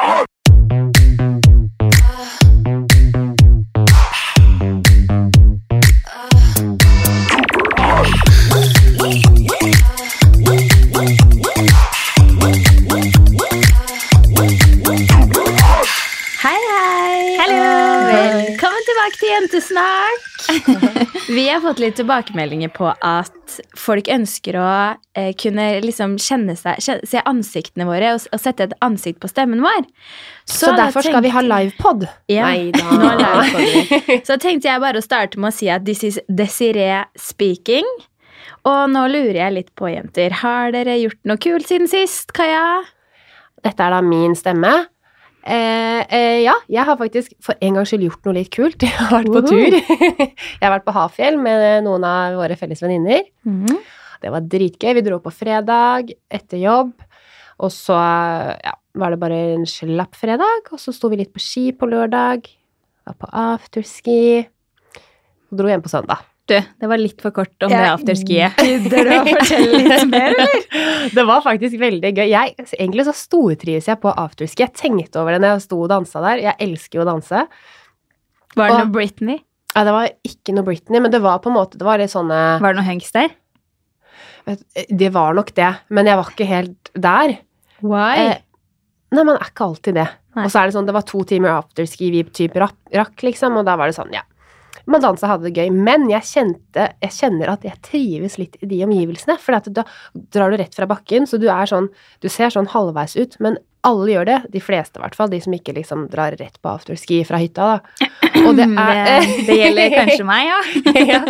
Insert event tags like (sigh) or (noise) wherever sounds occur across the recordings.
Hei, fått litt tilbakemeldinger på at folk ønsker å eh, kunne liksom kjenne seg, kjenne, se ansiktene våre og, og sette et ansikt på stemmen vår. Så derfor skal vi ha livepod. Ja, Neida. da. (laughs) Så tenkte jeg bare å starte med å si at this is Desiree speaking. Og nå lurer jeg litt på, jenter. Har dere gjort noe kult siden sist, Kaja? Dette er da min stemme. Eh, eh, ja, jeg har faktisk for en gangs skyld gjort noe litt kult. (laughs) Jeg har vært på tur. (laughs) jeg har vært på Hafjell med noen av våre felles venninner. Mhm. Det var dritgøy. Vi dro på fredag etter jobb. Og så ja, var det bare en slapp fredag. Og så sto vi litt på ski på lørdag. Var på afterski. Og dro hjem på søndag. Du, det var litt for kort om Ja. det afterskiet. Gidder du å fortelle litt mer, eller? (laughs) Det var faktisk veldig gøy. Jeg, egentlig så stortrives jeg på afterski. Jeg tenkte over det når jeg sto og dansa der. Jeg elsker jo å danse. Var det Og- noe Britney? Ja, det var ikke noe Britney, men det var på en måte Det var litt sånne Var det noe hunks der? Det var nok det, men jeg var ikke helt der. Why? Eh, nei, man er ikke alltid det. Nei. Og så er det sånn, det var to timer afterski vi typ rakk, liksom, og da var det sånn, ja. Man dansa hadde det gøy, men jeg kjente, jeg kjenner at jeg trives litt i de omgivelsene, for da drar du rett fra bakken, så du er sånn, du ser sånn halvveis ut, men alle gjør det, de fleste i hvert fall, de som ikke liksom drar rett på afterski fra hytta da. (clears throat) Og det er... det, gjelder kanskje meg, ja. (laughs) ja.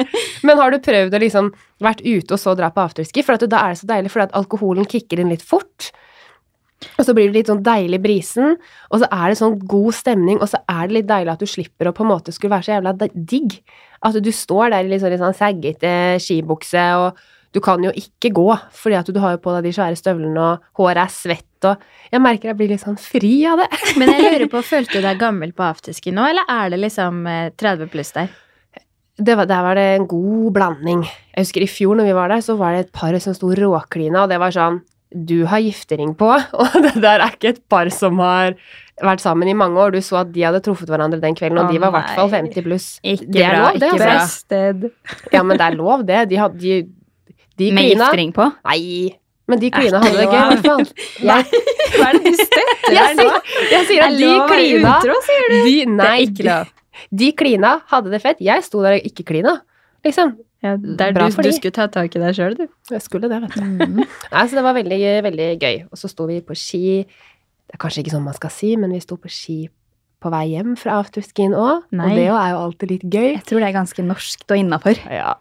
Men har du prøvd å liksom vært ute og så dra på afterski? For at da er det så deilig, for at alkoholen kicker inn litt fort. Og så blir det litt sånn deilig brisen, og så er det sånn god stemning, og så er det litt deilig at du slipper å på en måte skulle være så jævla digg. At du står der i litt sånn, sånn saggete skibukse, og du kan jo ikke gå, fordi at du har jo på deg de svære støvlene, og håret er svett, og jeg merker jeg blir litt sånn fri av det. (laughs) Men jeg lurer på, følte du deg gammel på afterski nå, eller er det liksom eh, 30 pluss der? det var, der var det en god blanding. Jeg husker i fjor når vi var der, så var det et par som sto råklina, og det var sånn Du har giftering på, (laughs) og det der er ikke et par som har vært sammen i mange år. Du så at de hadde truffet hverandre den kvelden, og Å, de var i hvert fall 50 pluss. Ikke Det er bra, lov, det, ikke altså. bra. (laughs) Ja, men det er lov, det. De hadde de, de Med klina giftering på. Nei, men de klina hadde det gøy, i hvert fall. (laughs) Nei, Hva er det du støtter jeg, sier, jeg sier at de klina sier de, Nei, Det er ikke lov. de klina hadde det fett. Jeg sto der og ikke klina. Liksom. Ja, der Bra du, for du skulle ta tak i deg sjøl, du. Jeg skulle det, vet du. (laughs) Nei, så det var veldig, veldig gøy. Og så sto vi på ski Det er kanskje ikke sånn man skal si, men vi sto på ski på vei hjem fra afterskien òg. Og det er jo alltid litt gøy. Jeg tror det er ganske norskt og innafor. Ja.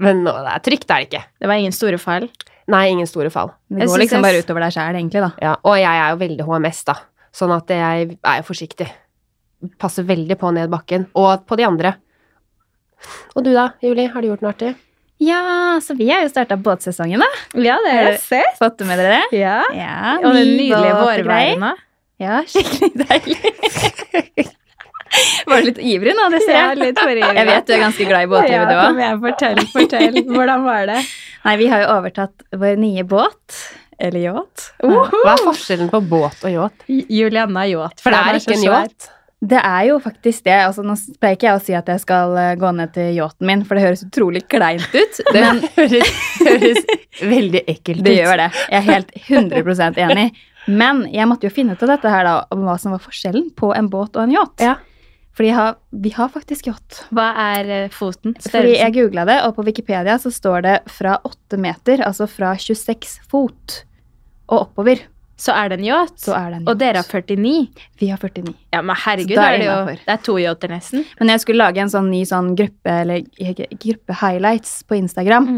Men nå, det er trygt, er det ikke. Det var ingen store fall. Nei, ingen store fall. Det går liksom jeg- bare utover deg sjæl, egentlig, da. Ja, og jeg er jo veldig HMS, da. Sånn at jeg er jo forsiktig. Passer veldig på ned bakken. Og på de andre. Og du da, Julie? Har du gjort noe artig? Ja, så vi har jo starta båtsesongen, da. Ja, det har jeg sett. Fått det med dere? Ja. Ja, Og det ny nydelige vårværet nå. Ja, skikkelig deilig. (laughs) Var du litt ivrig nå, det ser Ja, litt for ivrig. Jeg vet du er ganske glad i båtlivet, du kom òg. igjen, fortell, fortell. Hvordan var det? (laughs) Nei, vi har jo overtatt vår nye båt. Eller yacht. Hva er forskjellen på båt og yacht? Julianna yacht. For det den er ikke en yacht. Det er jo faktisk det. Altså, nå pleier ikke jeg å si at jeg skal eh, gå ned til yachten min, for det høres utrolig kleint ut. (laughs) Det Men høres, høres veldig ekkelt ut. det gjør det. Jeg er helt 100% enig. Men jeg måtte jo finne ut av dette her da, om hva som var forskjellen på en båt og en yacht. Ja. Fordi har, vi har faktisk yacht. Hva er foten? foten? Fordi jeg Størrelsen? googla det, og på Wikipedia så står det fra 8 meter, altså fra 26 fot og oppover, Så er det en yacht? så er det en Og dere har 49? Vi har 49. Ja, men herregud, Så da er det jo. Det er to yachter nesten. Men jeg skulle lage en sånn ny sånn gruppe, eller gruppe highlights på Instagram,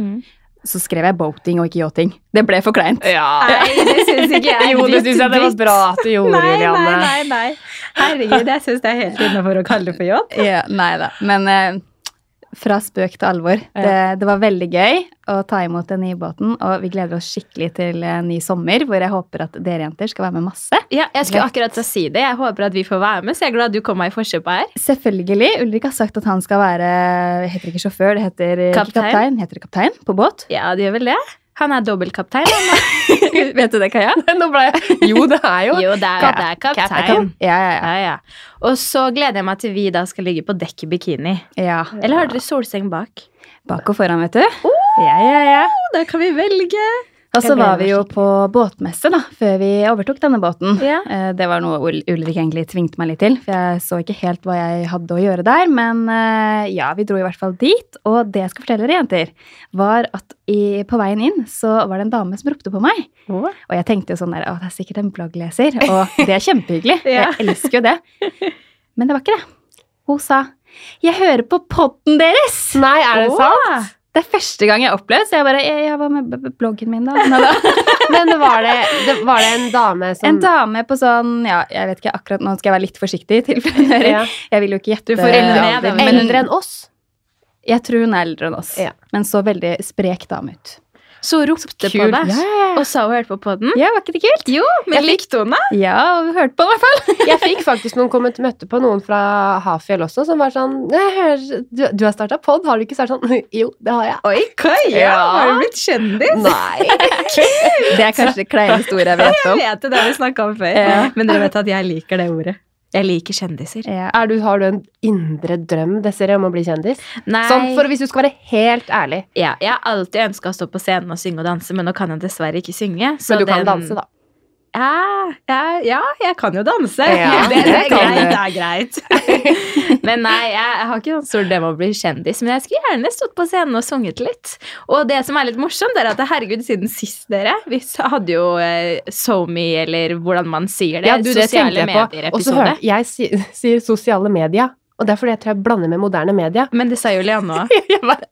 så skrev jeg boating og ikke yachting. Det ble for kleint. Ja. Nei, det syns ikke jeg. Jo, det syns jeg det var bra at du gjorde, Nei, Julianne. nei, nei, nei. Herregud, jeg syns det er helt innafor å kalle det for yacht. Ja, nei da. Men eh, fra spøk til alvor. Det, det var veldig gøy å ta imot den nye båten, og vi gleder oss skikkelig til en ny sommer, hvor jeg håper at dere jenter skal være med masse. Ja, jeg skulle akkurat si det. Jeg håper at vi får være med, så jeg er glad du kom meg i forkjøpet her. Selvfølgelig. Ulrik har sagt at han skal være heter ikke sjåfør, det heter Kaptein. kaptein. Heter det kaptein på båt? Ja, det gjør vel det. Han er dobbeltkaptein. (laughs) Vet du det, Kaja? (laughs) Nå ble jeg Jo, det er jo Jo, det er, Kap- det er kaptein. kaptein. Ja, ja, Ja, ja. Og så gleder jeg meg til vi da skal ligge på dekk i bikini. ja. Eller har dere solseng bak? Bak og foran, vet du. Ja, ja, ja. Da kan vi velge. Og så var vi jo på båtmesse da, før vi overtok denne båten. Ja. Eh, Det var noe Ulrik egentlig tvingte meg litt til, for jeg så ikke helt hva jeg hadde å gjøre der. Men eh, ja, vi dro i hvert fall dit. Og det jeg skal fortelle dere, jenter, var at i, på veien inn så var det en dame som ropte på meg. Og jeg tenkte jo sånn der, å, det er sikkert en bloggleser, og (laughs) det er kjempehyggelig. Ja. Jeg elsker jo det. Men det var ikke det. Hun sa, jeg hører på podden deres! Nei, er det oh. sant? Det er første gang jeg har opplevd, så jeg bare, jeg, hva var med bloggen min da. Nei, da. (laughs) Men var det, det, var det en dame som En dame på sånn, ja, jeg vet ikke akkurat, nå skal jeg være litt forsiktig i tilfelle Ja. Jeg vil jo ikke gjette Du får eldre, med det, men Eldre enn oss? jeg tror hun er eldre enn oss. Ja. Men så veldig sprek dame ut. Så hun ropte på deg ja. og sa hun hørte på podden. Ja, var ikke det kult? Jo, men likte hun det? Ja, vi hørte på det i hvert fall. (laughs) Jeg fikk faktisk noen kommet, møtte på noen fra Hafjell også, som var sånn «Jeg hører, du, du har starta pod, har du ikke starta sånn? (laughs) Jo, det har jeg. Oi, Kaja! Ja. Har du blitt kjendis? Nei. (laughs) Det er kanskje det kleineste ordet jeg vet om. Jeg vet det, det har vi snakka om før. Ja. Men dere vet at jeg liker det ordet. Jeg liker kjendiser. Ja. Du, har du en indre drøm Desiree, om å bli kjendis? Nei, Sånn, for Hvis du skal være helt ærlig. ja, Jeg har alltid ønska å stå på scenen og synge og danse, men nå kan jeg dessverre ikke synge. så Men du kan danse, da. Ja, ja, ja, jeg kan jo danse. Ja, (laughs) det, det, er greit, det er greit. men nei, jeg, har ikke noen stor drøm om å bli kjendis, men jeg skulle gjerne stått på scenen og sunget litt. Og det som er litt morsomt, er at herregud, siden sist dere Vi hadde jo uh, SoMe, eller hvordan man sier det. Ja, du, det sosiale medier-episode. jeg si, sier sosiale medier, og det er fordi jeg tror jeg blander med moderne media. Men det sa jo Leanne òg.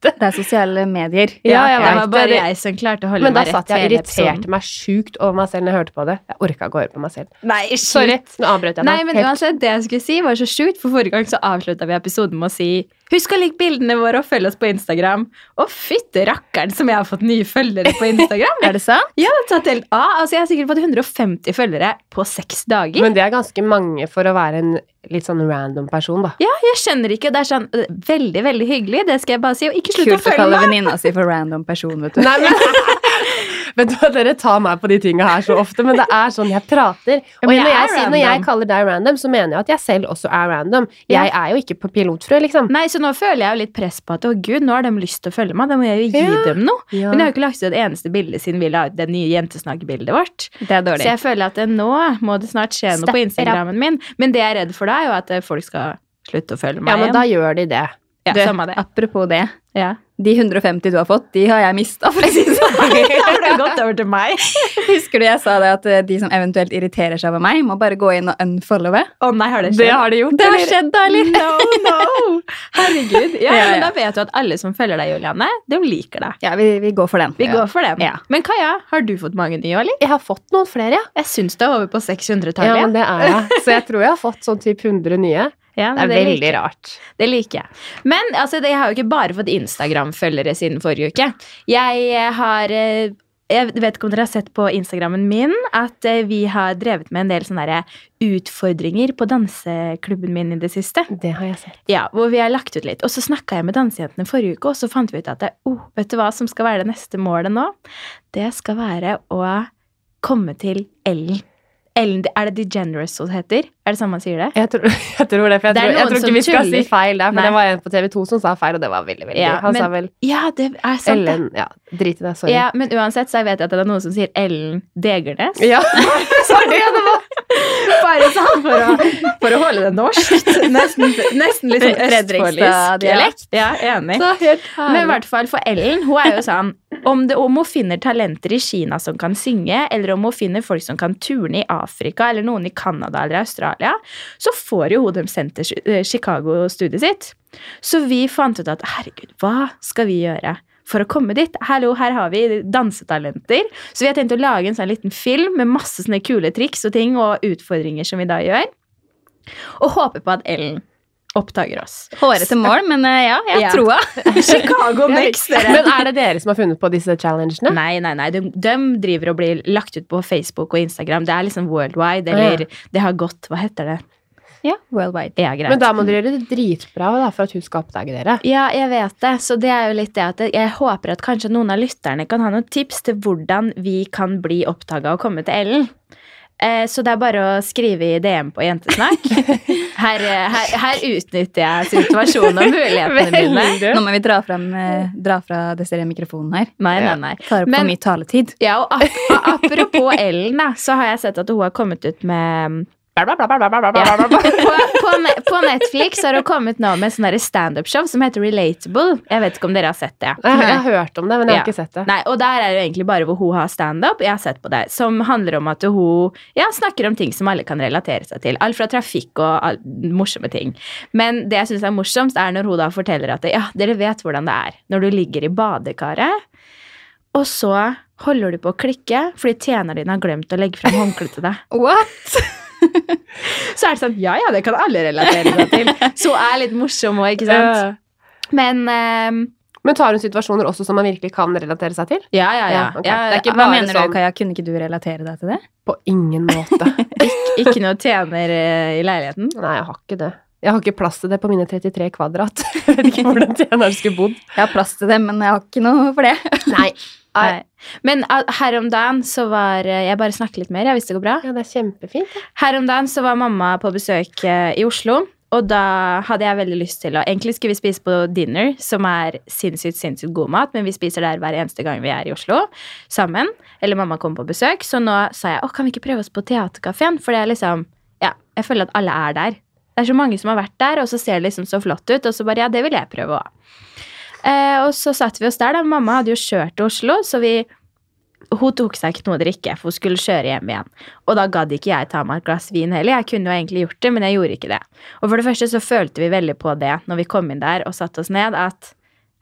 det. Det er sosiale medier. Ja, jeg det var bare jeg som klarte å holde meg rett. Men da meg satt jeg og irriterte meg sjukt over meg selv når jeg hørte på det. Jeg orka ikke å høre på meg selv. Nei, Sorry, nå avbrøt jeg deg. Nei, men uansett, det jeg skulle si var så sjukt, for forrige gang så avslutta vi episoden med å si Husk å like bildene våre og følge oss på Instagram. Å, fytti rakkeren som jeg har fått nye følgere på Instagram. Er det sant? (laughs) Ja, tatt helt av. Altså, jeg har sikkert fått 150 følgere på seks dager. Men det er ganske mange for å være en litt sånn random person, da. ja, jeg skjønner ikke. Det er sånn veldig, veldig hyggelig. Det skal jeg bare si. Og ikke slutt å følge meg! Kult å kalle venninna si for random person, vet du. Nei, men (laughs) Vet du hva, Dere tar meg på de tinga her så ofte, men det er sånn jeg prater. Og jeg når, jeg er sier, når jeg kaller deg random, så mener jeg at jeg selv også er random. Jeg er jo ikke på pilotfrø, liksom. Nei, så nå føler jeg jo litt press på at å gud, nå har de lyst til å følge meg. Da må jeg jo gi Ja. dem noe. Men jeg har jo ikke lagt ut et eneste bilde siden vi la ut det nye jentesnakkebildet vårt. Det er dårlig. Så jeg føler at nå må det snart skje noe Step på. Instagrammen min. Men det jeg er redd for da, er jo at eh, folk skal slutte å følge meg Ja, men igjen. da gjør de det. ja, Du, samme det. apropos det. Ja. De 150 du har fått, de har jeg mista, for å si det sånn. (laughs) Har det gått over til meg. Husker du jeg sa det at eh, de som eventuelt irriterer seg over meg, må bare gå inn og unfollowe? Å nei, har det skjedd? Det har de gjort. Det har skjedd, da, eller? No, no! Herregud. Ja, Ja, (laughs) ja. men da vet du at alle som følger deg, Juliane, de liker deg. Ja, vi, vi går for den. Vi går for den. Ja. Men Kaja, har du fått mange nye, eller? Jeg har fått noen flere, ja. Jeg syns du er over på 600-tallet. Ja, men det er jeg. Så jeg tror jeg har fått sånn typ 100 nye. Ja, Det er det veldig liker rart. Det liker jeg. Men altså, jeg har jo ikke bare fått Instagram-følgere siden forrige uke. Jeg eh, har eh, jeg vet ikke om dere har sett på Instagrammen min at eh, vi har drevet med en del sånne utfordringer på danseklubben min i det siste. Det har jeg sett. Ja, hvor vi har lagt ut litt. Og så snakka jeg med dansejentene forrige uke, og så fant vi ut at det, oh, vet du hva som skal være det neste målet nå? Det skal være å komme til Ellen. Ellen, Er det DeGeneres hun heter? Er det sånn man sier det? Jeg tror, (laughs) jeg tror det, for jeg Det tror, jeg tror ikke vi skal tuller. si feil der, for Nei. det var en på TV2 som sa feil, og det var veldig, veldig Ja, Han men- sa vel Ja, det er sant. Ellen Ja, drit i det. Sorry. Ja, men uansett så vet jeg at det er noen som sier Ellen Degernes. Ja, (laughs) (laughs) sorry, ja, det var Bare sånn for å, for å holde det norskt. Nesten, nesten litt sånn Fredrikstad-dialekt. Ja, ja, enig. så helt Men i hvert fall for Ellen, hun er jo sånn om, det, om hun finner talenter i Kina som kan synge, eller om hun finner folk som kan turne i Afrika, eller noen i Canada eller Australia, så får jo hun dem sendt eh, Chicago-studiet sitt. Så vi fant ut at herregud, hva skal vi gjøre? For å komme dit. Hallo, her har vi dansetalenter. Så vi har tenkt å lage en sånn liten film med masse sånne kule triks og ting og utfordringer som vi da gjør. Og håper på at Ellen oppdager oss. Hårete mål, men eh, ja, jeg har troa. (laughs) Chicago next, dere! Men er det dere som har funnet på disse challengene? Nei, nei, nei. De, de driver og blir lagt ut på Facebook og Instagram. Det er liksom worldwide, Å, ja. eller det har gått Hva heter det? Ja, worldwide. Ja, greit. Men da må dere gjøre det dritbra da, for at hun skal oppdage dere. Ja, jeg vet det. Så det er jo litt det at jeg håper at kanskje noen av lytterne kan ha noen tips til hvordan vi kan bli oppdaga og komme til Ellen. Eh, så det er bare å skrive i DM på Jentesnakk. (laughs) Her, eh, her, her utnytter jeg situasjonen og mulighetene mine. Nå må vi dra, frem, eh, dra fra Desiree mikrofonen her. Nei, nei, Ja. nei. Tar opp Men- for mye taletid. Ja, og ap apropos Ellen, da, så har jeg sett at hun har kommet ut med Ja. på, på, på Netflix har hun kommet nå med sånn standup-show som heter Relatable. Jeg vet ikke om dere har sett det. Jeg, jeg har hørt om det, men jeg har Ja. ikke sett det. Nei, og der er det egentlig bare hvor hun har standup. Jeg har sett på det. Som handler om at hun ja, snakker om ting som alle kan relatere seg til. Alt fra trafikk og all, morsomme ting. Men det jeg syns er morsomst, er når hun da forteller at ja, dere vet hvordan det er når du ligger i badekaret, og så holder du på å klikke fordi tjeneren din har glemt å legge frem håndkleet til deg. What? (laughs) Så er det sånn Ja, ja, det kan alle relatere seg til. Så er litt morsom òg, ikke sant? Men um, Men tar hun situasjoner også som man virkelig kan relatere seg til? ja, ja, ja. Ja, ok. ja, Hva mener sånn- du, Kaja? Kunne ikke du relatere deg til det? På ingen måte. (laughs) Ikke noe tjener eh, i leiligheten. Nei, jeg har ikke det. Jeg har ikke plass til det på mine 33 kvadrat. (laughs) Jeg vet ikke hvordan tjeneren skulle bodd. Jeg har plass til det, men jeg har ikke noe for det. Nei. Nei. Men her om dagen så var eh, Jeg bare snakker litt mer, jeg, hvis det går bra. Ja, det er kjempefint. Her om dagen så var mamma på besøk eh, i Oslo. Og da hadde jeg veldig lyst til å Egentlig skulle vi spise på dinner, som er sinnssykt sinnssykt god mat, men vi spiser der hver eneste gang vi er i Oslo sammen. Eller mamma kommer på besøk. Så nå sa jeg å, kan vi ikke prøve oss på Theatercaféen? For det er liksom Ja, jeg føler at alle er der. Det er så mange som har vært der, og så ser det liksom så flott ut. Og så bare ja, det vil jeg prøve òg. Eh, og så satte vi oss der, da. Mamma hadde jo kjørt til Oslo, så vi hun tok seg ikke noe å drikke, for hun skulle kjøre hjem igjen. Og da gadd ikke jeg ta meg et glass vin heller. Jeg kunne jo egentlig gjort det, men jeg gjorde ikke det. Og for det første så følte vi veldig på det når vi kom inn der og satte oss ned, at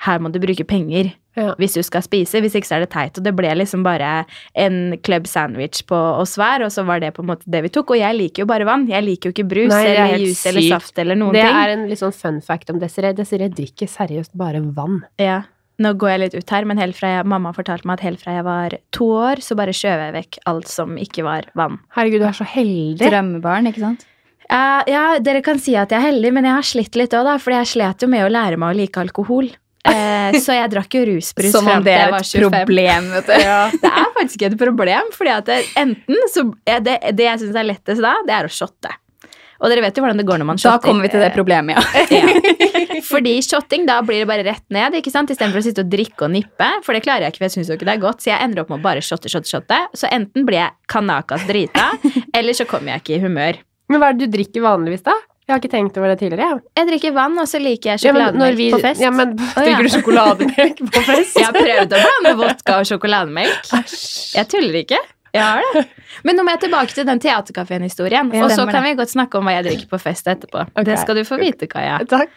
her må du bruke penger Ja. hvis du skal spise. Hvis ikke så er det teit. Og det ble liksom bare en club sandwich på oss hver, og så var det på en måte det vi tok. Og jeg liker jo bare vann. Jeg liker jo ikke brus Nei, er eller juice eller saft eller noen Det ting. er en litt sånn fun fact om Desiree. Desiree drikker seriøst bare vann. Ja. Nå går jeg litt ut her, men helt fra jeg, mamma fortalte meg at helt fra jeg var to år, så bare skjøv jeg vekk alt som ikke var vann. Herregud, du er så heldig. Drømmebarn, ikke sant? Ja, ja, dere kan si at jeg er heldig, men jeg har slitt litt òg, da. For jeg slet jo med å lære meg å like alkohol. Eh, så jeg drakk jo rusbrus Som frem om til det jeg er var et 25. problem, vet du. Det er faktisk et problem, fordi at det, enten så ja, det, det jeg syns er lettest da, det er å shotte. Og dere vet jo hvordan det går når man shotter. Da kommer vi til det problemet, ja. (laughs) Ja. (laughs) Fordi shotting, da blir det bare rett ned, ikke sant? istedenfor å sitte og drikke og nippe. For det klarer jeg ikke, for jeg syns jo ikke det er godt. Så jeg ender opp med å bare shotte, shotte, shotte. Så enten blir jeg kanakas drita, (laughs) eller så kommer jeg ikke i humør. Men hva er det du drikker vanligvis, da? Jeg har ikke tenkt over det tidligere. jeg. Jeg drikker vann, og så liker jeg Ja, sjokolademelk vi- på fest. Ja, men. (laughs) Drikker du sjokolademelk på fest? Jeg har prøvd å blande vodka og sjokolademelk. Jeg tuller ikke. Jeg har det. Men nå må jeg tilbake til den teaterkafeen-historien. Og så kan vi godt snakke om hva jeg drikker på fest etterpå. Okay. Det skal du få vite, Kaja. (laughs) Takk.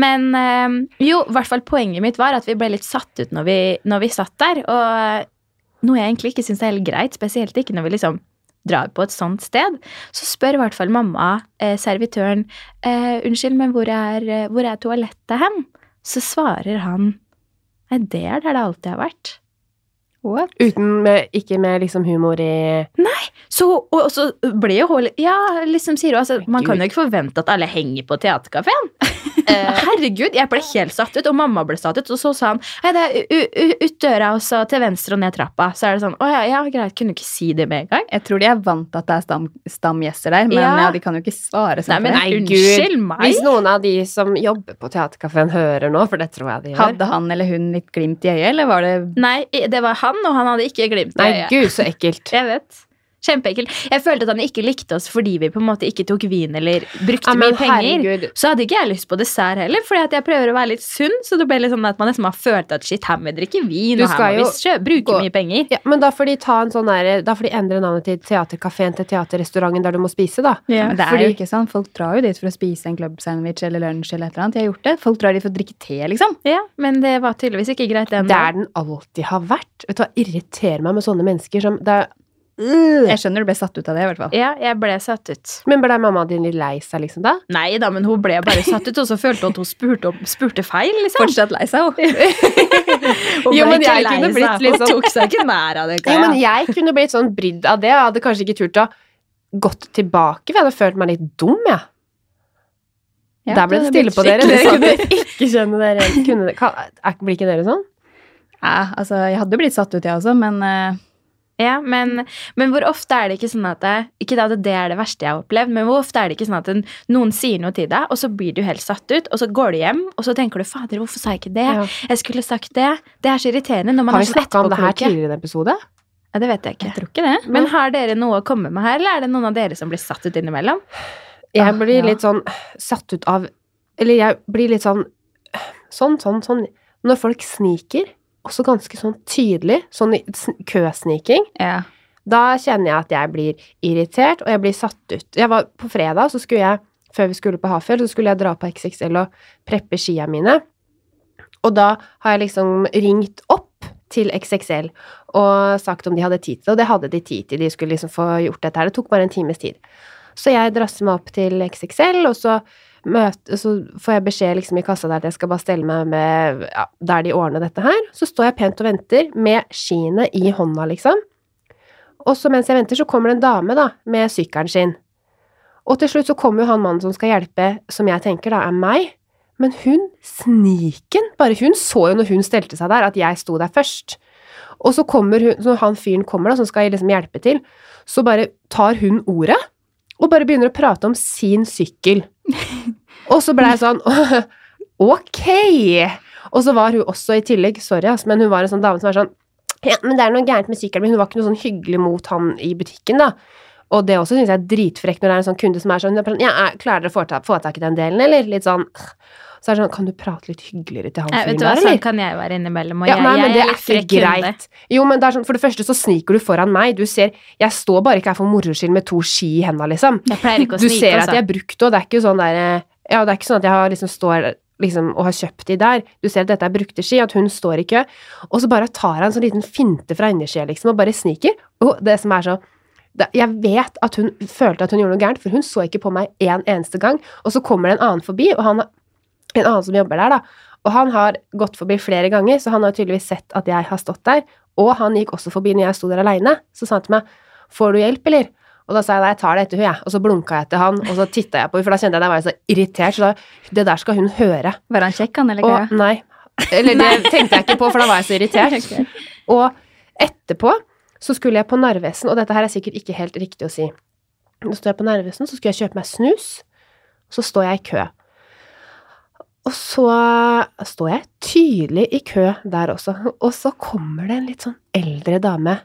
Men eh, jo, i hvert fall poenget mitt var at vi ble litt satt ut når vi, når vi satt der. Og noe jeg egentlig ikke syns er helt greit, spesielt ikke når vi liksom drar på et sånt sted, så spør i hvert fall mamma eh, servitøren eh, unnskyld, men hvor er, eh, hvor er toalettet hen? Så svarer han nei, det er der det alltid har vært. What? Uten med, ikke med liksom humor i Så, og, og så ble jo hun Ja, liksom sier hun altså, Man kan jo ikke forvente at alle henger på teaterkafeen. (laughs) Eh, herregud, jeg ble helt satt ut, og mamma ble satt ut. Og så sa han Hei, det er ut døra, og så til venstre og ned trappa. Så er det sånn Å ja, ja, greit, kunne du ikke si det med en gang? Jeg tror de er vant til at det er stam, stamgjester der, men Ja. ja. de kan jo ikke svare sånn. Nei, men. Nei, unnskyld Gud. meg. Hvis noen av de som jobber på teaterkafeen hører nå, for det tror jeg de gjør Hadde han eller hun litt glimt i øyet, eller var det Nei, det var han, og han hadde ikke glimt i Nei, øyet. gud, så ekkelt. (laughs) Jeg vet. Kjempeekkelt. Jeg følte at han ikke likte oss fordi vi på en måte ikke tok vin eller brukte Ja, men mye penger. herregud. Så hadde ikke jeg lyst på dessert heller, fordi at jeg prøver å være litt sunn. Så det ble litt sånn at man nesten har følt at shit, her må vi drikke vin, Du og her skal må vi bruke gå- mye penger. Ja, men da får de ta en sånn der, da får de endre navnet til Teatercaféen til Teaterrestauranten der du må spise, da. Ja, det er fordi- jo ikke sant. Folk drar jo dit for å spise en clubsandwich eller lunsj eller et eller annet. Jeg har gjort det. Folk drar dit for å drikke te, liksom. Ja, men det var tydeligvis ikke greit den Der den alltid har vært. Vet du hva, irriterer meg med sånne mennesker som det er. Jeg skjønner du ble satt ut av det, i hvert fall. Ja, jeg ble satt ut. Men ble mamma din litt lei seg, liksom, da? Nei da, men hun ble bare satt ut, og så følte hun at hun spurte, om- spurte feil, liksom. Fortsatt lei seg, hun. (laughs) Hun Jo, men jeg kunne blitt litt Hun sånn- tok seg ikke nær av det. Jo, men jeg kunne blitt sånn brydd av det. Jeg hadde kanskje ikke turt å gått tilbake, for jeg hadde følt meg litt dum, jeg. Ja, Der ble det stille på dere. skikkelig (laughs) Dere kunne ikke kjenne dere igjen. Blir ikke dere sånn? Ja, altså, jeg hadde blitt satt ut, jeg også, men eh, Ja, men, men hvor ofte er det ikke sånn at det, Ikke at det er det verste jeg har opplevd, men hvor ofte er det ikke sånn at noen sier noe til deg, og så blir du helt satt ut, og så går du hjem, og så tenker du 'fader, hvorfor sa jeg ikke det?' Ja. Jeg skulle sagt det. Det er så irriterende når man Har er vi sånn snakka om det her tidligere i en episode? Ja, det vet jeg ikke. jeg tror ikke det. Men har dere noe å komme med her, eller er det noen av dere som blir satt ut innimellom? Jeg Ah, blir litt sånn satt ut av Eller jeg blir litt sånn Sånn, sånn, sånn Når folk sniker, også ganske sånn tydelig, sånn køsniking, Ja. da kjenner jeg at jeg blir irritert, og jeg blir satt ut. Jeg var På fredag så skulle jeg, før vi skulle på Hafjell, så skulle jeg dra på XXL og preppe skia mine. Og da har jeg liksom ringt opp til XXL og sagt om de hadde tid til det, og det hadde de tid til. De skulle liksom få gjort dette her. Det tok bare en times tid. Så jeg drasser meg opp til XXL, og så, møte, så får jeg beskjed liksom i kassa der at jeg skal bare stelle meg med ja, der de ordner dette her. Så står jeg pent og venter med skiene i hånda, liksom. Og så mens jeg venter, så kommer det en dame da, med sykkelen sin. Og til slutt så kommer jo han mannen som skal hjelpe, som jeg tenker da er meg. Men hun, sniken, bare hun så jo når hun stelte seg der, at jeg sto der først. Og så kommer hun, når han fyren kommer da, som skal liksom hjelpe til, så bare tar hun ordet, og bare begynner å prate om sin sykkel. (laughs) Og så ble jeg sånn, (laughs) ok! Og så var hun også i tillegg, sorry ass, men hun var en sånn dame som var sånn, ja, men det er noe gærent med sykkelen min, hun var ikke noe sånn hyggelig mot han i butikken da. Og det også syns jeg er dritfrekt når det er en sånn kunde som er sånn, ja, klarer dere å få ta- få tak i den delen, eller? Litt sånn, så er det sånn, kan du prate litt hyggeligere til han fyren du hva, Sånn kan jeg være innimellom. Og Ja, jeg, nei, men jeg det er frekk greit. Jo, men det er sånn, for det første så sniker du foran meg. Du ser, jeg står bare ikke her for moro skyld med to ski i henda, liksom. Jeg pleier ikke å snike, Du ser at jeg er brukt, og det er ikke sånn der Ja, det er ikke sånn at jeg har liksom står liksom og har kjøpt de der. Du ser at dette er brukte ski, at hun står i kø, og så bare tar han en sånn liten finte fra innersida, liksom, og bare sniker. Og det som er så Jeg vet at hun følte at hun gjorde noe gærent, for hun så ikke på meg en eneste gang. Og så kommer det en annen forbi, og han en annen som jobber der, da. Og han har gått forbi flere ganger, så han har tydeligvis sett at jeg har stått der. Og han gikk også forbi når jeg sto der aleine. Så sa han til meg 'Får du hjelp, eller?' Og da sa jeg nei, jeg tar det etter hun, jeg. Og så blunka jeg til han, og så titta jeg på henne, for da kjente jeg at jeg var så irritert. Så da, det der skal hun høre. Var han kjekk, han, eller Og hva? nei. Eller det tenkte jeg ikke på, for da var jeg så irritert. (laughs) okay. Og etterpå så skulle jeg på Narvesen, og dette her er sikkert ikke helt riktig å si. Nå står jeg på Narvesen, så skulle jeg kjøpe meg snus. Så står jeg i kø. Og så står jeg tydelig i kø der også. Og så kommer det en litt sånn eldre dame.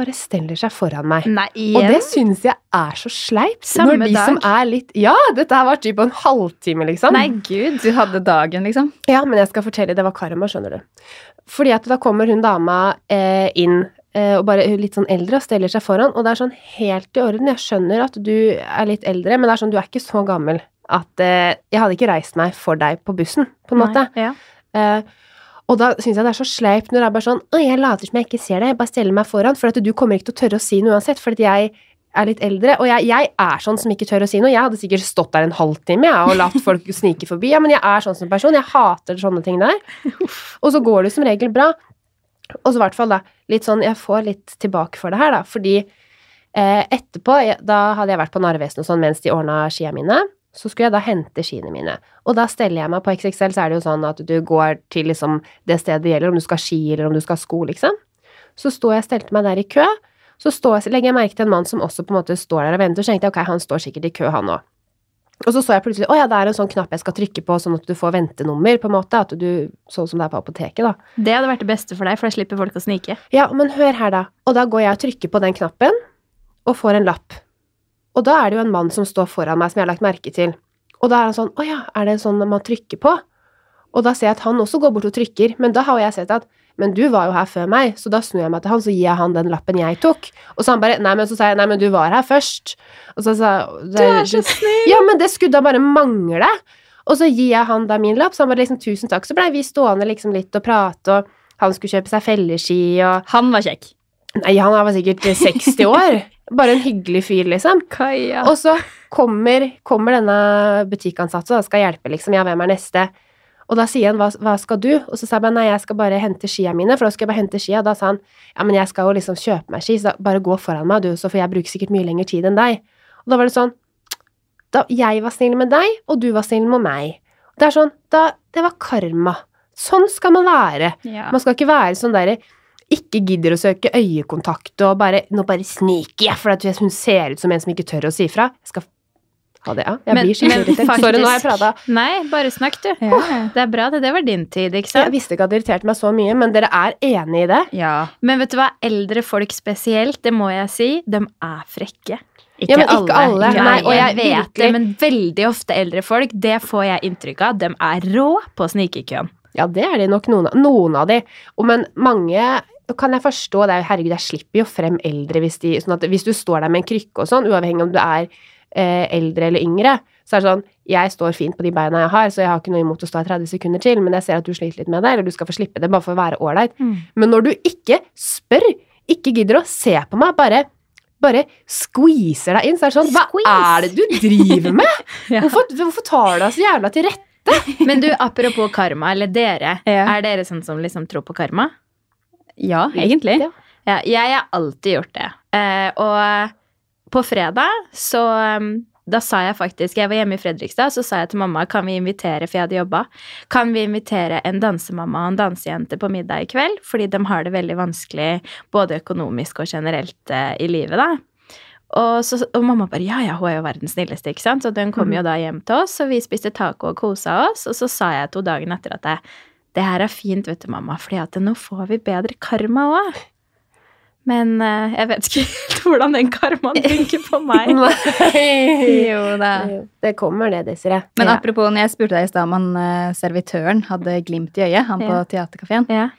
Bare steller seg foran meg. Nei, Og det syns jeg er så sleipt. Samme når de dag? som er litt Ja, dette her var typ en halvtime, liksom. Nei, gud. Du hadde dagen, liksom? Ja, men jeg skal fortelle, det var karma, skjønner du. Fordi at da kommer hun dama eh, inn, eh, og bare litt sånn eldre, og steller seg foran, og det er sånn helt i orden. Jeg skjønner at du er litt eldre, men det er sånn, du er ikke så gammel at eh, Jeg hadde ikke reist meg for deg på bussen, på en måte. Ja. Eh, og da syns jeg det er så sleipt når det er bare sånn Å, jeg later som jeg ikke ser deg, jeg bare steller meg foran, for at du kommer ikke til å tørre å si noe uansett, fordi jeg er litt eldre, og jeg, jeg er sånn som ikke tør å si noe. Jeg hadde sikkert stått der en halvtime jeg, og latt folk (laughs) snike forbi. Ja, men jeg er sånn som person. Jeg hater sånne ting der. (laughs) Og så går det som regel bra. Og så i hvert fall, da, litt sånn Jeg får litt tilbake for det her, da, fordi eh, etterpå, jeg, da hadde jeg vært på Narvesen og sånn mens de ordna skia mine. Så skulle jeg da hente skiene mine. Og da steller jeg meg på XXL, så er det jo sånn at du går til liksom det stedet det gjelder, om du skal ha ski eller om du skal ha sko, liksom. Så står jeg og stelte meg der i kø. Så står, jeg- legger jeg merke til en mann som også på en måte står der og venter, så tenkte jeg ok, han står sikkert i kø, han òg. Og så så jeg plutselig å ja, det er en sånn knapp jeg skal trykke på, sånn at du får ventenummer, på en måte. At du, sånn som det er på apoteket, da. Det hadde vært det beste for deg, for da slipper folk å snike. Ja, men hør her, da. Og da går jeg og trykker på den knappen, og får en lapp. Og da er det jo en mann som står foran meg, som jeg har lagt merke til. Og da er han sånn Å ja, er det sånn man trykker på? Og da ser jeg at han også går bort og trykker, men da har jeg sett at men du var jo her før meg, så da snur jeg meg til han, så gir jeg han den lappen jeg tok. Og så han bare Nei, men så sa jeg nei, men du var her først. Og så sa Du er så snill! Ja, men det skulle da bare mangle. Og så gir jeg han da min lapp, så han bare liksom tusen takk. Så blei vi stående liksom litt og prate, og han skulle kjøpe seg felleski, og Han var kjekk. Nei, han var sikkert 60 år. Bare en hyggelig fyr, liksom. Kaja. Og så kommer, kommer denne butikkansatte og skal hjelpe, liksom. Ja, hvem er neste? Og da sier han, hva, hva skal du? Og så sa jeg nei, jeg skal bare hente skia mine, for da skal jeg bare hente skia. Da sa han, ja, men jeg skal jo liksom kjøpe meg ski, så bare gå foran meg, du, så får jeg bruke sikkert mye lengre tid enn deg. Og da var det sånn, da jeg var snill med deg, og du var snill med meg. Det er sånn, da, det var karma. Sånn skal man være. Ja. Man skal ikke være sånn derre ikke gidder å søke øyekontakt og bare Nå bare sniker jeg, for at hun ser ut som en som ikke tør å si fra. Jeg skal ha det, ja. Jeg Men- blir skikkelig irritert. Sorry, nå har jeg prata. Nei, bare snakk, du. Ja. Det er bra, det. Det var din tid, ikke sant? Jeg visste ikke at det irriterte meg så mye, men dere er enig i det? ja. Men vet du hva, eldre folk spesielt, det må jeg si, de er frekke. Ikke, Ja, men ikke alle. Nei, og jeg vet det, men veldig ofte eldre folk, det får jeg inntrykk av, de er rå på snikekøen. Ja, det er de nok noen av, noen av de. Men mange kan jeg forstå det. Herregud, jeg slipper jo frem eldre hvis de Sånn at hvis du står der med en krykke og sånn, uavhengig om du er eh, eldre eller yngre, så er det sånn Jeg står fint på de beina jeg har, så jeg har ikke noe imot å stå i 30 sekunder til, men jeg ser at du sliter litt med det, eller du skal få slippe det bare for å være ålreit. Men når du ikke spør, ikke gidder å se på meg, bare bare squeezer deg inn, så er det sånn Hva Squeeze. er det du driver med? (laughs) Ja. Hvorfor, hvorfor tar du deg så jævla til rette? (laughs) Men du, apropos karma, eller dere, Ja. er dere sånn som liksom tror på karma? Ja, egentlig. Ja. Ja, jeg har alltid gjort det. Eh, og på fredag så um, da sa jeg faktisk Jeg var hjemme i Fredrikstad, så sa jeg til mamma kan vi invitere, for jeg hadde jobba, kan vi invitere en dansemamma og en dansejente på middag i kveld? Fordi de har det veldig vanskelig både økonomisk og generelt eh, i livet, da. Og, så, og mamma bare ja, ja, hun er jo verdens snilleste, ikke sant? Så den kom jo da hjem til oss, og vi spiste taco og kosa oss. Og så sa jeg to dagen etter at jeg, det her er fint, vet du, mamma, fordi at nå får vi bedre karma òg. Men uh, jeg vet ikke helt (laughs) hvordan den karmaen funker på meg. (laughs) (laughs) Jo da. Det kommer det, Desiree. Men Ja. apropos, når jeg spurte deg i stad om han eh, servitøren hadde glimt i øyet, han på Ja. teaterkafeen Ja.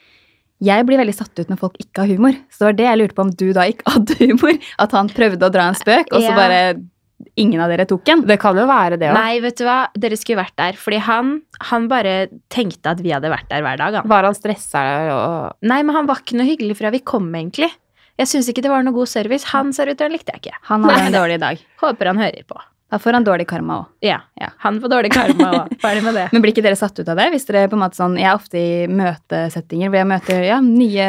Jeg blir veldig satt ut når folk ikke har humor. Så det var det jeg lurte på om du da ikke hadde humor. At han prøvde å dra en spøk, og så bare ingen av dere tok en. Det kan jo være det òg. Nei, vet du hva, dere skulle vært der. Fordi han, han bare tenkte at vi hadde vært der hver dag. Han. Var han stressa og Nei, men han var ikke noe hyggelig fra vi kom, egentlig. Jeg syns ikke det var noe god service. Han servitøren likte jeg ikke. Han hadde en dårlig dag. Håper han hører på. Da får han dårlig karma òg. Ja. Ja. Han får dårlig karma òg. (laughs) Ferdig med det. Men blir ikke dere satt ut av det? Hvis dere på en måte sånn, Jeg er ofte i møtesettinger hvor jeg møter ja, nye,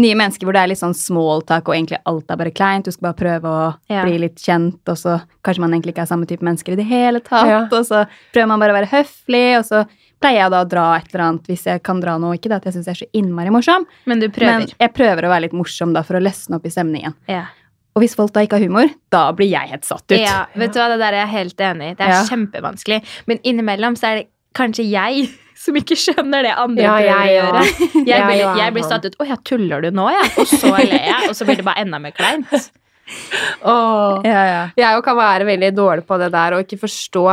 nye mennesker hvor det er litt sånn smalltalk, og egentlig alt er bare kleint. Du skal bare prøve å Ja. bli litt kjent, og så kanskje man egentlig ikke er samme type mennesker i det hele tatt. Ja. Og så prøver man bare å være høflig, og så pleier jeg da å dra et eller annet hvis jeg kan dra noe. Ikke det at jeg syns jeg er så innmari morsom, Men du men jeg prøver å være litt morsom da for å løsne opp i stemningen. Ja. Og hvis folk da ikke har humor, da blir jeg helt satt ut. ja, vet du hva, det der er jeg helt enig i. Det er Ja. kjempevanskelig. Men innimellom så er det kanskje jeg (laughs) som ikke skjønner det andre Ja, prøver å jeg gjøre. (laughs) Jeg Ja, blir, jeg blir satt ut. Å ja, tuller du nå, ja? Og så ler jeg, og så blir det bare enda mer kleint. (laughs) Åh. Ja, ja. Jeg kan være veldig dårlig på det der og ikke forstå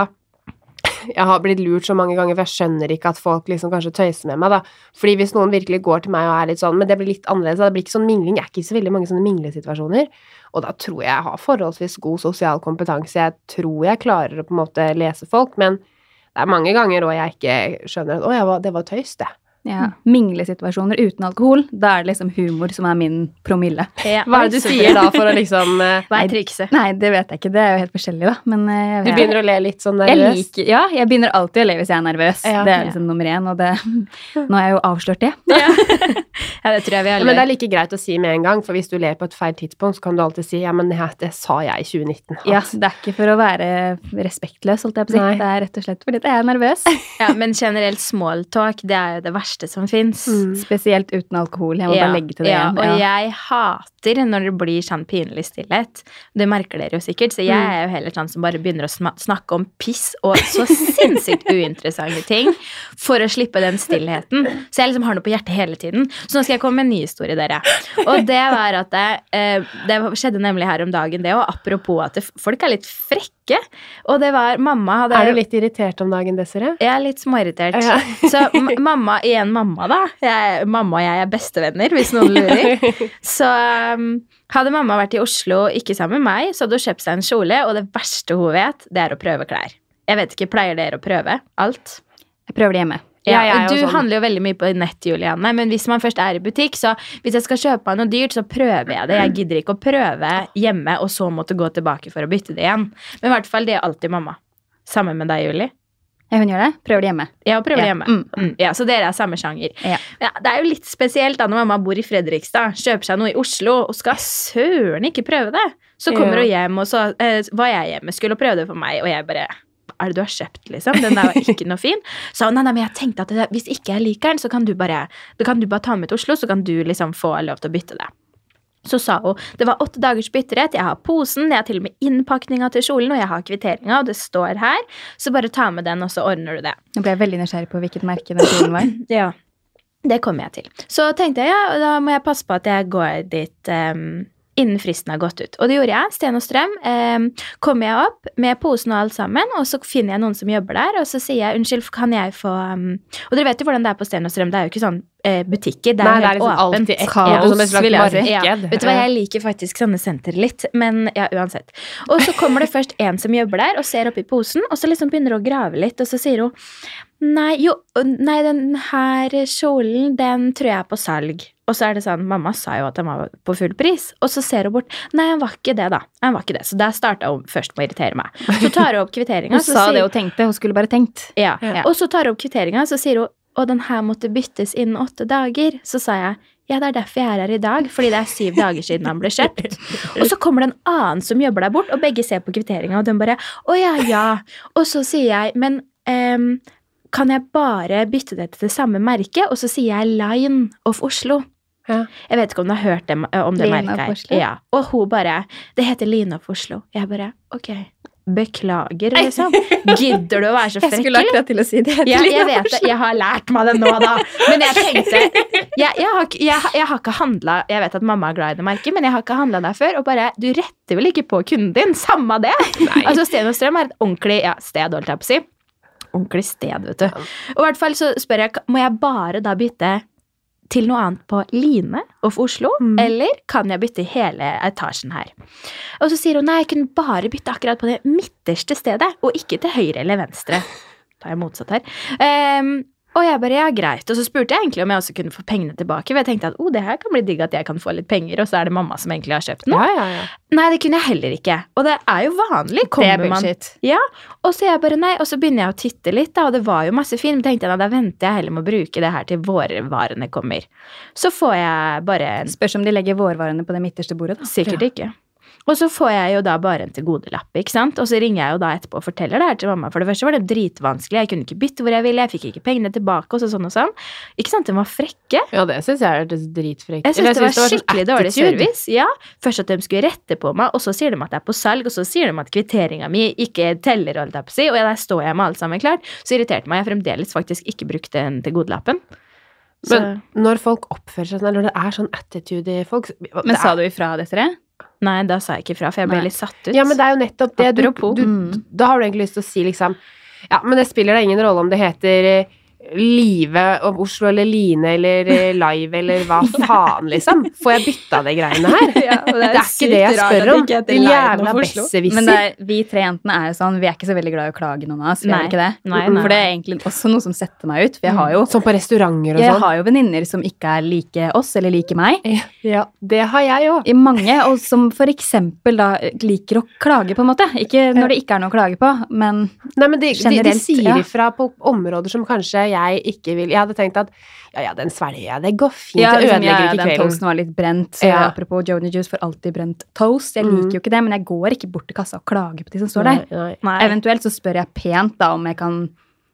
Jeg har blitt lurt så mange ganger, for jeg skjønner ikke at folk liksom kanskje tøyser med meg, da. Fordi hvis noen virkelig går til meg og er litt sånn Men det blir litt annerledes, det blir ikke sånn mingling. Jeg er ikke i så veldig mange sånne minglesituasjoner. Og da tror jeg jeg har forholdsvis god sosial kompetanse. Jeg tror jeg klarer å på en måte lese folk, men det er mange ganger òg jeg ikke skjønner at Å ja, det var tøys, det. Ja. Minglesituasjoner uten alkohol, da er det liksom humor som er min promille. Ja, Hva er det du sier da for å liksom (laughs) eh, Hva er trikset? Nei, det vet jeg ikke. Det er jo helt forskjellig, da. Men eh, jeg Du begynner å le litt sånn jeg nervøs? liker, ja, jeg begynner alltid å le hvis jeg er nervøs. Ja. det er liksom nummer én, og det (laughs) Nå har jeg jo avslørt det. Ja, (laughs) det tror jeg vi Ja, alle men det er like greit å si med en gang, for hvis du ler på et feil tidspunkt, så kan du alltid si ja, men det sa jeg i 2019. Ja, Det er ikke for å være respektløs, holdt jeg på å si. Det er rett og slett fordi jeg er nervøs. Ja, men generelt smalltalk, det er jo det verste som fins. Mm. Spesielt uten alkohol. Jeg må bare legge til det ja, igjen. og Ja. jeg hater når det blir sånn pinlig stillhet. Det merker dere jo sikkert, så jeg Mm. er jo heller sånn som bare begynner å snakke om piss og så sinnssykt uinteressante ting for å slippe den stillheten. Så jeg liksom har noe på hjertet hele tiden. Så nå skal jeg komme med en ny historie, dere. Og det var at det, eh, det skjedde nemlig her om dagen, det, og apropos at folk er litt frekke. Og det var Mamma hadde Er du litt irritert om dagen, Desiree? Jeg er litt småirritert. Ja. (laughs) Så mamma, igjen mamma, da. Jeg, mamma og jeg er bestevenner, hvis noen lurer. (laughs) Så um, hadde mamma vært i Oslo, ikke sammen med meg, så hadde hun kjøpt seg en kjole, og det verste hun vet, det er å prøve klær. Jeg vet ikke, Pleier dere å prøve alt? Jeg prøver det hjemme. Ja, Ja, du sånn. handler jo veldig mye på nett, Juliane, men hvis man først er i butikk, så hvis jeg skal kjøpe noe dyrt, så prøver jeg det. Jeg gidder ikke å prøve hjemme, og så måtte gå tilbake for å bytte det igjen. Men i hvert fall, det er alltid mamma. Sammen med deg, Julie. Ja, hun gjør det. Prøver det hjemme. Jeg prøver det Ja. hjemme. Mm. Mm. Ja, så dere er samme sjanger. Ja. det er jo litt spesielt da når mamma bor i Fredrikstad, kjøper seg noe i Oslo og skal søren ikke prøve det. Så kommer hun hjem, og så eh, var jeg hjemme, skulle hun prøve det for meg, og jeg bare er det du har kjøpt, liksom? Den der var ikke noe fin. (laughs) Så nei, nei, men jeg tenkte at det, hvis ikke jeg liker den, så kan du bare, kan du bare ta med til Oslo, så kan du liksom få lov til å bytte det. Så sa hun det var åtte dagers bytterett, jeg har posen, jeg har til og med innpakninga til kjolen, og jeg har kvitteringa, og det står her, så bare ta med den, og så ordner du det. Nå ble jeg veldig nysgjerrig på hvilket merke den kjolen var. (clears throat) Ja, det kommer jeg til. Så tenkte jeg, ja, da må jeg passe på at jeg går dit em, innen fristen har gått ut. Og det gjorde jeg. Sten og strøm. Eh, kommer jeg opp med posen og alt sammen, og så finner jeg noen som jobber der, og så sier jeg unnskyld, kan jeg få um, Og dere vet jo hvordan det er på Sten og strøm, det er jo ikke sånn butikker, det er Nei, det er liksom åpent. alltid et Kaos, vil jeg si. Ja, vet du hva, jeg liker faktisk sånne senter litt, men ja, uansett. Og så kommer det først en som jobber der, og ser oppi posen, og så liksom begynner hun å grave litt, og så sier hun Nei, jo, nei, den her kjolen, den tror jeg er på salg. Og så er det sånn, mamma sa jo at den var på full pris, og så ser hun bort. Nei, han var ikke det, da. Han var ikke det. Så der starta hun først med å irritere meg. Så tar hun opp kvitteringa, Hun så sa sier det hun tenkte, hun skulle bare tenkt. ja. Ja. Og så tar hun opp kvitteringa, så sier hun og den her måtte byttes innen åtte dager. Så sa jeg ja, det er derfor jeg er her i dag, fordi det er syv dager siden han ble kjøpt. Og så kommer det en annen som jobber der bort, og begge ser på kvitteringa, og den bare å ja, ja. Og så sier jeg men um, kan jeg bare bytte det til det samme merket? Og så sier jeg Line of Oslo. Ja. Jeg vet ikke om du har hørt det, om det merket her. Ja. Og hun bare Det heter Line of Oslo. Jeg bare ok. Beklager, liksom. Gidder du å være så (laughs) frekk, eller? akkurat til å si det. Ja, jeg vet det. Jeg har lært meg det nå, da. Men jeg tenkte Jeg, jeg, har, jeg, jeg har ikke handla Jeg vet at mamma er glad i det merket, men jeg har ikke handla der før. Og bare Du retter vel ikke på kunden din? Samme det! Altså, Sten og Strøm er et ordentlig ja, sted, holdt jeg på å si. Ordentlig sted, vet du. Og i hvert fall så spør jeg Må jeg bare da bytte til noe annet på Line of Oslo, Mm. eller kan jeg bytte hele etasjen her? Og så sier hun nei, jeg kunne bare bytte akkurat på det midterste stedet, og ikke til høyre eller venstre. (laughs) Da er jeg motsatt her. Ehm, og jeg bare, ja, greit. Og så spurte jeg egentlig om jeg også kunne få pengene tilbake. For jeg tenkte at oh, det her kan bli digg at jeg kan få litt penger, og så er det mamma som egentlig har kjøpt den. Ja, ja, ja. Nei, det kunne jeg heller ikke. Og det er jo vanlig. Er Kommer man bullshit. og så jeg bare nei, og så begynner jeg å titte litt, da, og det var jo masse film. tenkte jeg, da, da venter jeg heller med å bruke det her til vårvarene kommer. Så får jeg bare en Spørs om de legger vårvarene på det midterste bordet, da. Sikkert ikke. Og så får jeg jo da bare en tilgodelapp, ikke sant. Og så ringer jeg jo da etterpå og forteller det her til mamma. For det første var det dritvanskelig, jeg kunne ikke bytte hvor jeg ville, jeg fikk ikke pengene tilbake, og så sånn og sånn. Ikke sant, de var frekke. Ja, det syns jeg er dritfrekt. Jeg syns det var sånn skikkelig dårlig service. Ja, Først at de skulle rette på meg, og så sier de at det er på salg, og så sier de at kvitteringa mi ikke teller, holdt jeg på å si, og der står jeg med alt sammen klart. Så irriterte meg. Jeg fremdeles faktisk ikke brukte den tilgodelappen. Men når folk oppfører seg sånn, eller det er sånn attitude i folk Men sa du ifra, Desiree? Nei, da sa jeg ikke fra, for jeg ble Nei. litt satt ut. Ja, men det er jo nettopp det. Du, du, Mm. da har du egentlig lyst til å si liksom Ja, men det spiller da ingen rolle om det heter eh, Live of Oslo eller Line eller eh, Live eller hva (laughs) faen, liksom. Får jeg bytta de greiene her? (laughs) Ja, og Det er ikke det jeg spør om. Din jævla Men besserwisser. er, vi tre jentene er jo sånn, vi er ikke så veldig glad i å klage noen av oss. Vi Nei. er ikke det. Nei, nei. For det er egentlig også noe som setter meg ut. For jeg har jo, Som på restauranter og jeg sånn. har jo venninner som ikke er like oss, eller like meg. Ja, det har jeg òg. I mange, og som for eksempel da liker å klage, på en måte. Ikke når det ikke er noe å klage på, men Nei, men de, de, de Generelt, sier ja. ifra på områder som kanskje jeg ikke vil Jeg hadde tenkt at ja, ja, den svelger jeg. Det går fint. ja, det liksom, ja, ødelegger ja, ikke den toasten var litt brent. Så Ja. Apropos Joni Juice får alltid brent toast. Jeg Mm. liker jo ikke det, men jeg går ikke bort til kassa og klager på de som står der. Nei, nei. Eventuelt så spør jeg pent da om jeg kan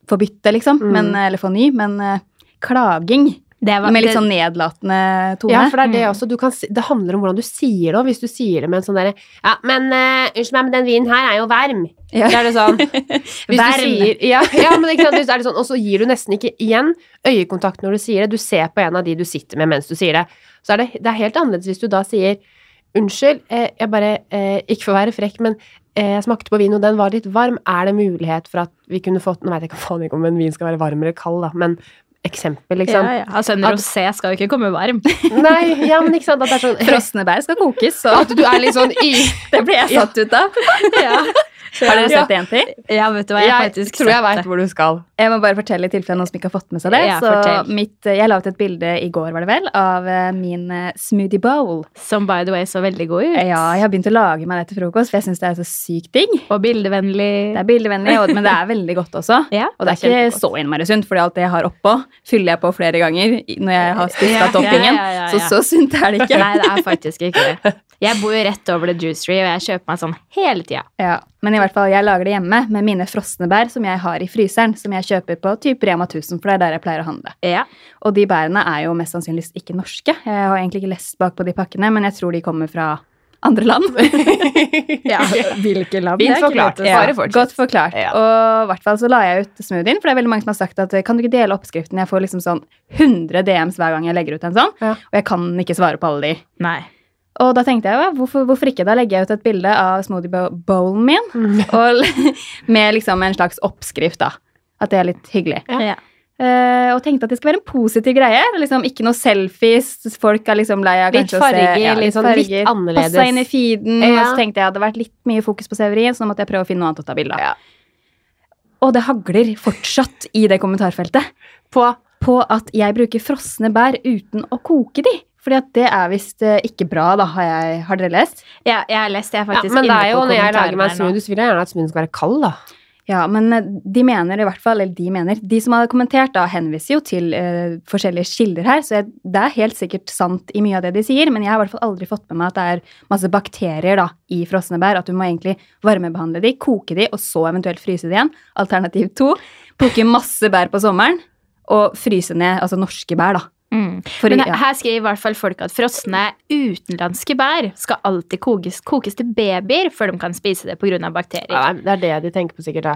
få bytte, liksom, Mm. men, eller få ny, men eh, klaging var- med litt sånn nedlatende tone. Ja, for det er det Mm. også. Du kan, det handler om hvordan du sier det òg. Hvis du sier det med en sånn derre Ja, men uh, unnskyld meg, men den vinen her er jo varm. Ja. Så er det sånn (laughs) Hvis du sier Ja, (laughs) ja men ikke sant, det er det sånn, og så gir du nesten ikke igjen øyekontakt når du sier det. Du ser på en av de du sitter med mens du sier det. Så er det, det er helt annerledes hvis du da sier Unnskyld, eh, jeg bare eh, Ikke for å være frekk, men jeg smakte på vin, og den var litt varm. Er det mulighet for at vi kunne fått Nå vet jeg ikke om en vin skal være varm eller kald, da, men eksempel, liksom. Ja, ja. Altså, en rosé skal jo ikke komme varm. (laughs) Nei, ja, men ikke sant, at det er sånn Frosne bær skal kokes, så At du er litt sånn i (laughs) det ble jeg satt ut av. ja. (laughs) Har dere sett det, jenter? Ja, vet du hva, jeg Jeg faktisk tror jeg veit hvor du skal. Jeg må bare fortelle i tilfelle noen som ikke har fått med seg det. Ja, så mitt, jeg la ut et bilde i går, var det vel, av eh, min eh, smoothie bowl. Som by the way så veldig god ut. Ja, jeg har begynt å lage meg det til frokost, for jeg syns det er så sykt digg. Og bildevennlig. Det er bildevennlig, men det er veldig godt også. (laughs) Ja, Og det er ikke så innmari sunt, fordi alt det jeg har oppå, fyller jeg på flere ganger når jeg har spist av toppingen. ja, ja, ja, Så så sunt er det ikke. Nei, det er faktisk ikke det. Jeg bor jo rett over The Juicery, og jeg kjøper meg sånn hele tida. Ja, Men i hvert fall, jeg lager det hjemme med mine frosne bær som jeg har i fryseren, som jeg kjøper på typ Rema 1000, for det er der jeg pleier å handle. Ja. Og de bærene er jo mest sannsynligvis ikke norske. Jeg har egentlig ikke lest bak på de pakkene, men jeg tror de kommer fra andre land. (laughs) ja. Hvilke land? Fint forklart. Ja. Godt forklart. Ja. Og i hvert fall så la jeg ut smoothien, for det er veldig mange som har sagt at kan du ikke dele oppskriften? Jeg får liksom sånn 100 DMs hver gang jeg legger ut en sånn, Ja. og jeg kan ikke svare på alle de. Nei. Og da tenkte jeg, hvorfor, hvorfor ikke? Da legger jeg ut et bilde av smoothie-bowlen min, (laughs) og, med liksom en slags oppskrift, da. At det er litt hyggelig. Ja. Ja. Eh, og tenkte at det skal være en positiv greie. Liksom Ikke noe selfies. Folk er liksom lei av Litt farger, å se farger, litt farger, litt annerledes. Passa inn i feeden. Ja. Og så tenkte jeg at det hadde vært litt mye fokus på Severin, så nå måtte jeg prøve å finne noe annet å ta bilde av. Ja. Og det hagler fortsatt i det kommentarfeltet På på at jeg bruker frosne bær uten å koke de. Fordi at det er visst eh, ikke bra, da. Har, jeg, har dere lest? Ja, jeg har lest det. Jeg er faktisk ja, Men det er jo når jeg lager meg smoothie, så vil jeg gjerne at smoothien skal være kald, da. Ja, men eh, de mener i hvert fall, eller de mener, de som har kommentert da, henviser jo til uh, forskjellige kilder her, så jeg, det er helt sikkert sant i mye av det de sier, men jeg har i hvert fall aldri fått med meg at det er masse bakterier da, i frosne bær, at du må egentlig varmebehandle de, koke de, og så eventuelt fryse de igjen. Alternativ to, plukke masse bær på sommeren, og fryse ned, altså norske bær da. Mm. For, Men ja. her skriver i hvert fall folk at frosne utenlandske bær skal alltid kokes, kokes til babyer før de kan spise det pga. bakterier. Ja, det er det de tenker på, sikkert. da.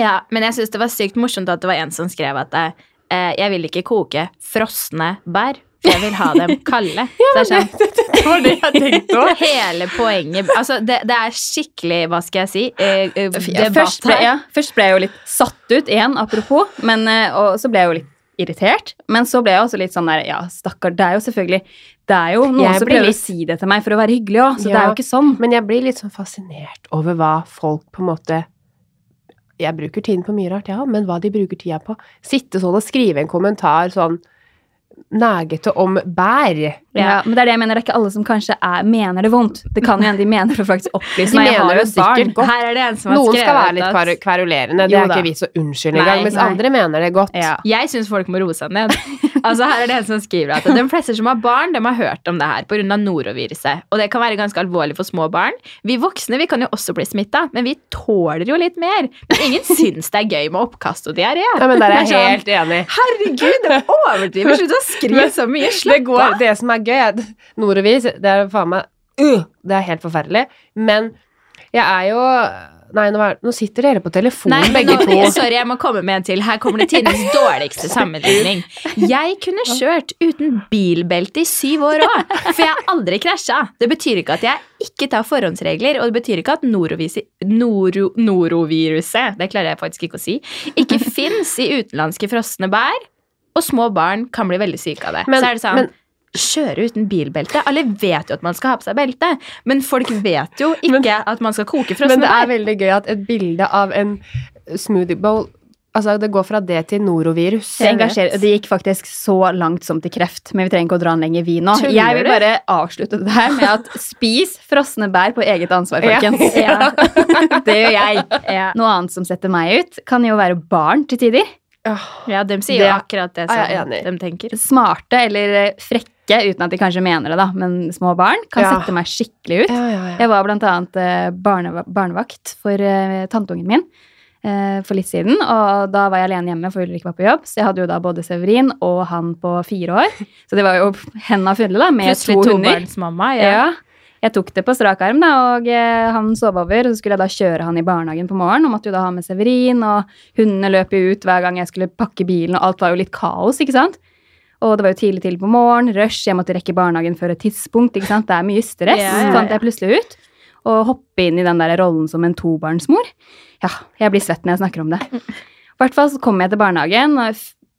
Ja, men jeg syns det var sykt morsomt at det var en som skrev at eh, jeg vil ikke koke frosne bær, for jeg vil ha dem (laughs) kalde. (laughs) ja, det sånn, Det var det jeg tenkte òg. (laughs) hele poenget Altså, det, det er skikkelig, hva skal jeg si, eh, debatt her. først, ble, ja, først ble jeg jo litt satt ut igjen, apropos, men, eh, og så ble jeg jo litt irritert. Men så ble jeg også litt sånn der, ja, stakkar, det er jo selvfølgelig Det er jo noen Jeg som prøver litt- å si det til meg for å være hyggelig òg, så det er jo ikke sånn. Men jeg blir litt sånn fascinert over hva folk på en måte Jeg bruker tiden på mye rart, ja, men hva de bruker tida på. Sitte sånn og skrive en kommentar sånn nægete om bær. Ja. men det er det jeg mener, det er ikke alle som kanskje er, mener det vondt. Det kan jo hende de mener for faktisk opplyser meg. Jeg mener har jo det barn. sikkert godt. Her er det en som har Noen skal være litt kverulerende, det er ikke vi så unnskyld engang, mens nei. andre mener det godt. Ja. Jeg syns folk må roe seg ned. (laughs) Altså her er det en som skriver at De fleste som har barn, de har hørt om det her pga. noroviruset. Og det kan være ganske alvorlig for små barn. Vi voksne vi kan jo også bli smitta, men vi tåler jo litt mer. Men ingen syns det er gøy med oppkast og diaré. Ja, men der er jeg sånn, helt enig. Herregud, det overdriver! Slutt å skrive så mye. Det, Slapp av. det som er gøy, er norovirus. det er faen meg uh, Det er helt forferdelig. Men jeg er jo Nei, nå, er, nå sitter dere på telefonen, Nei, begge nå, to. (laughs) sorry, jeg må komme med en til. Her kommer det tidenes (laughs) dårligste sammenligning. Jeg kunne kjørt uten bilbelte i syv år òg, for jeg har aldri krasja. Det betyr ikke at jeg ikke tar forhåndsregler, og det betyr ikke at norovisi- noro, noroviruset det klarer jeg faktisk ikke å si, ikke (laughs) fins i utenlandske frosne bær, og små barn kan bli veldig syke av det. Men- Så er det sånn men- Kjøre uten bilbelte? Alle vet jo at man skal ha på seg belte, men folk vet jo ikke at man skal koke frosne Men det er veldig gøy at et bilde av en smoothie bowl Altså, det går fra det til norovirus. Det det gikk faktisk så langt som til kreft, men vi trenger ikke å dra den lenger, vi nå. Tuller Jeg vil du? bare avslutte det her med at spis frosne bær på eget ansvar, folkens. (laughs) Ja. (laughs) Det gjør jeg. Ja. Noe annet som setter meg ut, kan jo være barn til tider. Ja, de sier Det jo akkurat det jeg som de tenker. Smarte eller eh, frekke, uten at de kanskje mener det, da, men små barn kan Ja. sette meg skikkelig ut. Ja. Jeg var blant annet eh, barne, barnevakt for uh, tanteungen min uh, for litt siden, og da var jeg alene hjemme, for Ulrik var på jobb, så jeg hadde jo da både Severin og han på fire år, (laughs) så det var jo henda fulle da, med Plutselig to hunder. Ja. Jeg tok det på strak arm, da, og eh, han sov over. Og så skulle jeg da kjøre han i barnehagen på morgenen, og måtte jo da ha med Severin, og hundene løp jo ut hver gang jeg skulle pakke bilen, og alt var jo litt kaos, ikke sant? Og det var jo tidlig tidlig på morgen, rush, jeg måtte rekke barnehagen før et tidspunkt, ikke sant? Det er mye stress, yeah. fant jeg plutselig ut. Og hoppe inn i den der rollen som en tobarnsmor. Ja, jeg blir svett når jeg snakker om det. I hvert fall så kom jeg til barnehagen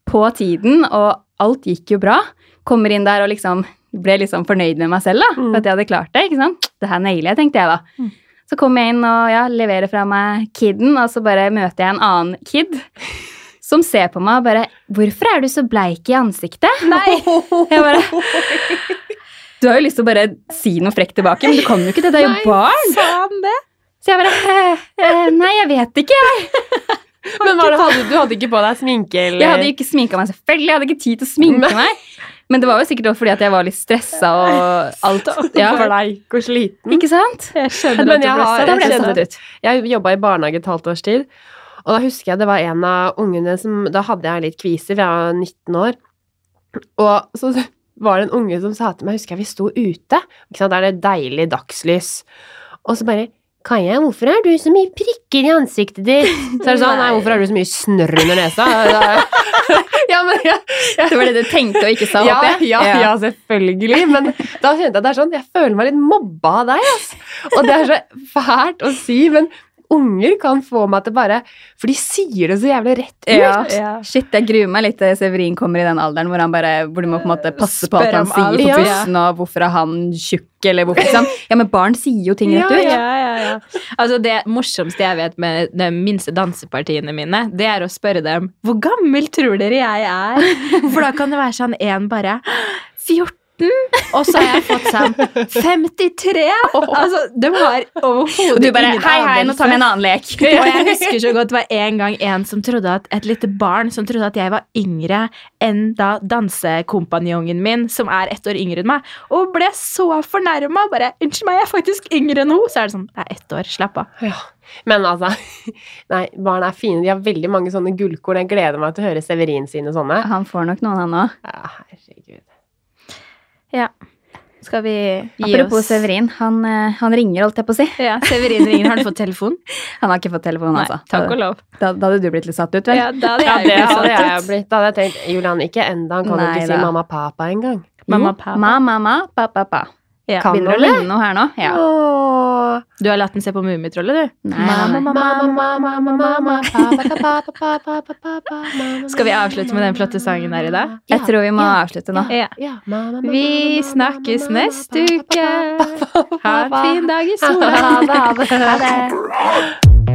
på tiden, og alt gikk jo bra. Kommer inn der og liksom ble liksom fornøyd med meg selv, da. For at jeg hadde klart det. ikke sant? Det her nailer jeg, tenkte jeg da. Mm. Så kommer jeg inn og ja, leverer fra meg kiden, og så bare møter jeg en annen kid som ser på meg og bare 'Hvorfor er du så bleik i ansiktet?' (laughs) Nei! (laughs) Jeg bare Du har jo lyst til å bare si noe frekt tilbake, men du kan jo ikke det. Det er jo barn. Sa han det? Så jeg bare «Eh, Nei, jeg vet ikke. jeg». (laughs) Men det, hadde, du hadde ikke på deg sminke, eller? Jeg hadde ikke sminka meg, selvfølgelig. Jeg hadde ikke tid til å sminke meg. Men det var jo sikkert også fordi at jeg var litt stressa og alt. Ja, Bleik og sliten. ikke sant? Jeg skjønner at du ble satt ut. Jeg jobba i barnehage et halvt års tid, og da husker jeg det var en av ungene som Da hadde jeg litt kviser, for jeg var 19 år, og så var det en unge som sa til meg, husker jeg vi sto ute, ikke sant, der er det deilig dagslys, og så bare Kaja, hvorfor har du så mye prikker i ansiktet ditt? Så er det sånn, (laughs) nei, hvorfor har du så mye snørr under nesa? (laughs) ja, men ja, ja. Det var det du tenkte og ikke sa, Ja, opp, ja, ja, ja, selvfølgelig. Men da kjente jeg at det er sånn, jeg føler meg litt mobba av deg. ass. Og det er så fælt å si, men unger kan få meg til bare For de sier det så jævlig rett ut. Ja. Ja. Shit, jeg gruer meg litt til Severin kommer i den alderen hvor, han bare, hvor du må på en måte passe på alt han sier alt. på Ja. bussen, og hvorfor er han tjukk, eller hvorfor liksom. (laughs) Ja, men barn sier jo ting rett Ja, ut. Ja, ja, ja. Altså Det morsomste jeg vet med de minste dansepartiene mine, det er å spørre dem hvor gammel tror dere jeg er? (laughs) For da kan det være sånn en bare 14, og så har jeg fått sånn 53! Altså, de har overhodet du bare Hei, hei, nå tar vi en annen lek. (laughs) Og jeg husker så godt det var en gang en som trodde at et lite barn som trodde at jeg var yngre enn da dansekompanjongen min, som er ett år yngre enn meg, og ble så fornærma. Bare 'Unnskyld meg, jeg er faktisk yngre enn henne.' Så er det sånn Det er ett år, slapp av. Ja. Men altså (laughs) Nei, barn er fine. De har veldig mange sånne gullkorn. Jeg gleder meg til å høre Severin sine sånne. Han får nok noen, han òg. Ja, herregud. Ja. Skal vi gi Apropos oss Severin, han, eh, han ringer, holdt jeg på å si. Ja, Severin ringer. Har du fått telefon? (laughs) Han har ikke fått telefon, altså. takk og lov. Da, da hadde du blitt litt satt ut, vel? Ja, da hadde Ja, jeg det hadde jeg blitt. Da hadde jeg tenkt Julian, ikke enda. Han kan jo ikke ikke si mamma papa engang. Mamma, pappa. Ma, mamma, pa, pa, pa. Ja. Kan Begynner å han ligne noe her nå. Ja. Åh. Du har latt den se på Mummitrollet, du? Nei, Skal vi avslutte med den flotte sangen her i dag? Jeg tror vi må Ja. avslutte nå. Ja. Ja. Vi snakkes neste uke. Ha en fin dag i sola. ha det. Ha det.